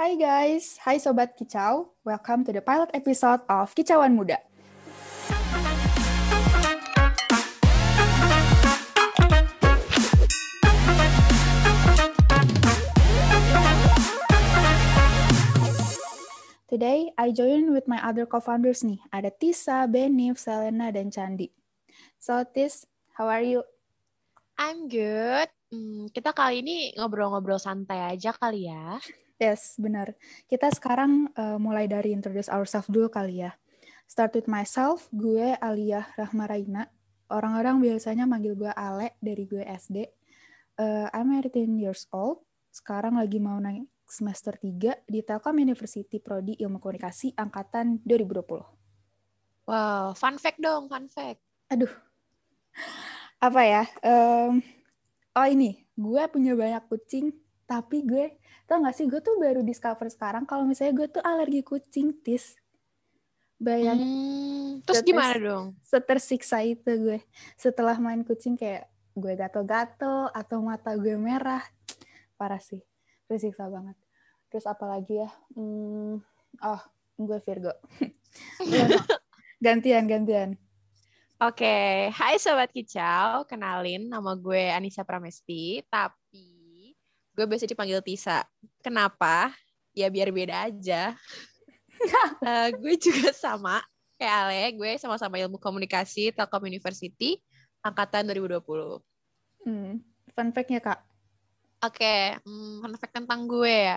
Hai guys, hai Sobat Kicau. Welcome to the pilot episode of Kicauan Muda. Today, I join with my other co-founders nih. Ada Tisa, Benif, Selena, dan Candi. So, Tis, how are you? I'm good. Hmm, kita kali ini ngobrol-ngobrol santai aja kali ya. Yes, benar. Kita sekarang uh, mulai dari introduce ourselves dulu kali ya. Start with myself, gue Alia Rahmaraina. Orang-orang biasanya manggil gue Ale dari gue SD. Uh, I'm 18 years old. Sekarang lagi mau naik semester 3 di Telkom University Prodi Ilmu Komunikasi angkatan 2020. Wow, fun fact dong, fun fact. Aduh. Apa ya? Um, oh ini, gue punya banyak kucing, tapi gue, tau gak sih, gue tuh baru discover sekarang kalau misalnya gue tuh alergi kucing, tis. Bayang. Hmm, terus gimana dong? Setersiksa itu gue. Setelah main kucing kayak gue gatel-gatel atau mata gue merah. Parah sih tersiksa banget terus apalagi ya hmm, oh gue Virgo gantian gantian Oke, okay. hai Sobat Kicau, kenalin nama gue Anissa Pramesti, tapi gue biasa dipanggil Tisa. Kenapa? Ya biar beda aja. uh, gue juga sama, kayak Ale, gue sama-sama ilmu komunikasi Telkom University, angkatan 2020. Hmm, fun fact-nya Kak, Oke, okay, hmm, fun fact tentang gue ya.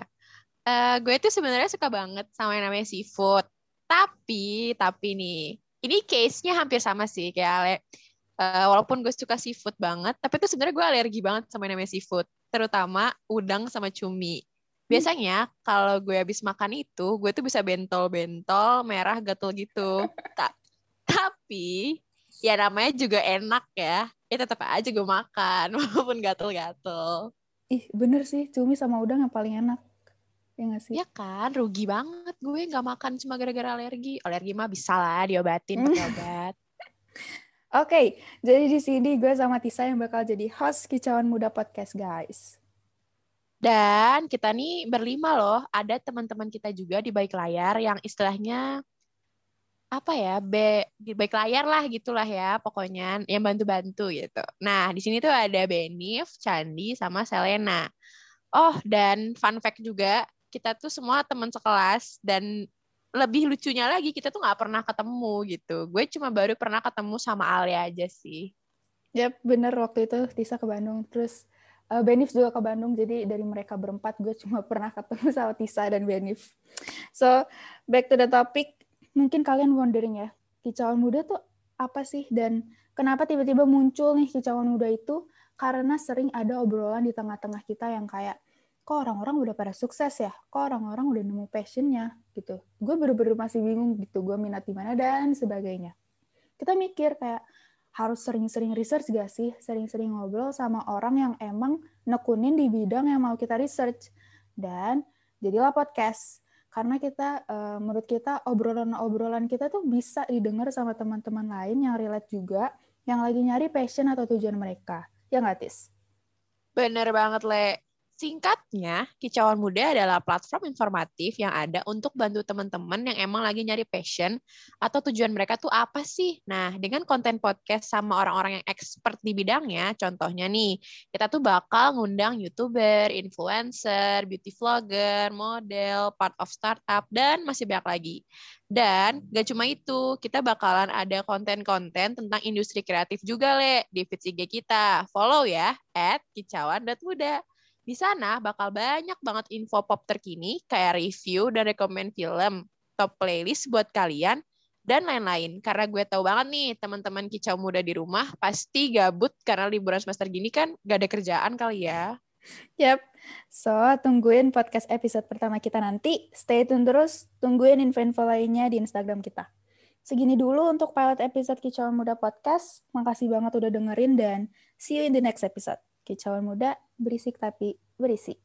Uh, gue tuh sebenarnya suka banget sama yang namanya seafood. Tapi, tapi nih, ini case-nya hampir sama sih kayak Ale. Uh, walaupun gue suka seafood banget, tapi tuh sebenarnya gue alergi banget sama yang namanya seafood. Terutama udang sama cumi. Biasanya kalau gue habis makan itu, gue tuh bisa bentol-bentol, merah, gatel gitu. Ta tapi, ya namanya juga enak ya. Ya tetap aja gue makan, walaupun gatel-gatel. Ih, bener sih, cumi sama udang yang paling enak. Ya gak sih? Ya kan, rugi banget gue nggak makan cuma gara-gara alergi. Alergi mah bisa lah diobatin pakai obat. Oke, okay, jadi di sini gue sama Tisa yang bakal jadi host Kicauan Muda Podcast, guys. Dan kita nih berlima loh, ada teman-teman kita juga di baik layar yang istilahnya apa ya be di baik layar lah gitulah ya pokoknya yang bantu-bantu gitu. Nah di sini tuh ada Benif, Candi sama Selena. Oh dan fun fact juga kita tuh semua teman sekelas dan lebih lucunya lagi kita tuh nggak pernah ketemu gitu. Gue cuma baru pernah ketemu sama Alia aja sih. Yap bener waktu itu Tisa ke Bandung terus uh, Benif juga ke Bandung jadi dari mereka berempat gue cuma pernah ketemu sama Tisa dan Benif. So back to the topic mungkin kalian wondering ya, kicauan muda tuh apa sih dan kenapa tiba-tiba muncul nih kicauan muda itu? Karena sering ada obrolan di tengah-tengah kita yang kayak kok orang-orang udah pada sukses ya, kok orang-orang udah nemu passionnya gitu. Gue bener-bener masih bingung gitu, gue minat di mana dan sebagainya. Kita mikir kayak harus sering-sering research gak sih? Sering-sering ngobrol sama orang yang emang nekunin di bidang yang mau kita research. Dan jadilah podcast karena kita uh, menurut kita obrolan-obrolan kita tuh bisa didengar sama teman-teman lain yang relate juga yang lagi nyari passion atau tujuan mereka ya nggak tis bener banget le Singkatnya, Kicauan Muda adalah platform informatif yang ada untuk bantu teman-teman yang emang lagi nyari passion atau tujuan mereka tuh apa sih? Nah, dengan konten podcast sama orang-orang yang expert di bidangnya, contohnya nih, kita tuh bakal ngundang YouTuber, influencer, beauty vlogger, model, part of startup, dan masih banyak lagi. Dan gak cuma itu, kita bakalan ada konten-konten tentang industri kreatif juga, Le, di feed IG kita. Follow ya, at kicauan.muda. Di sana bakal banyak banget info pop terkini kayak review dan rekomend film, top playlist buat kalian, dan lain-lain. Karena gue tahu banget nih teman-teman kicau muda di rumah pasti gabut karena liburan semester gini kan gak ada kerjaan kali ya. Yap, so tungguin podcast episode pertama kita nanti. Stay tune terus, tungguin info-info lainnya di Instagram kita. Segini dulu untuk pilot episode Kicauan Muda Podcast. Makasih banget udah dengerin dan see you in the next episode. Kicauan Muda berisik tapi berisi.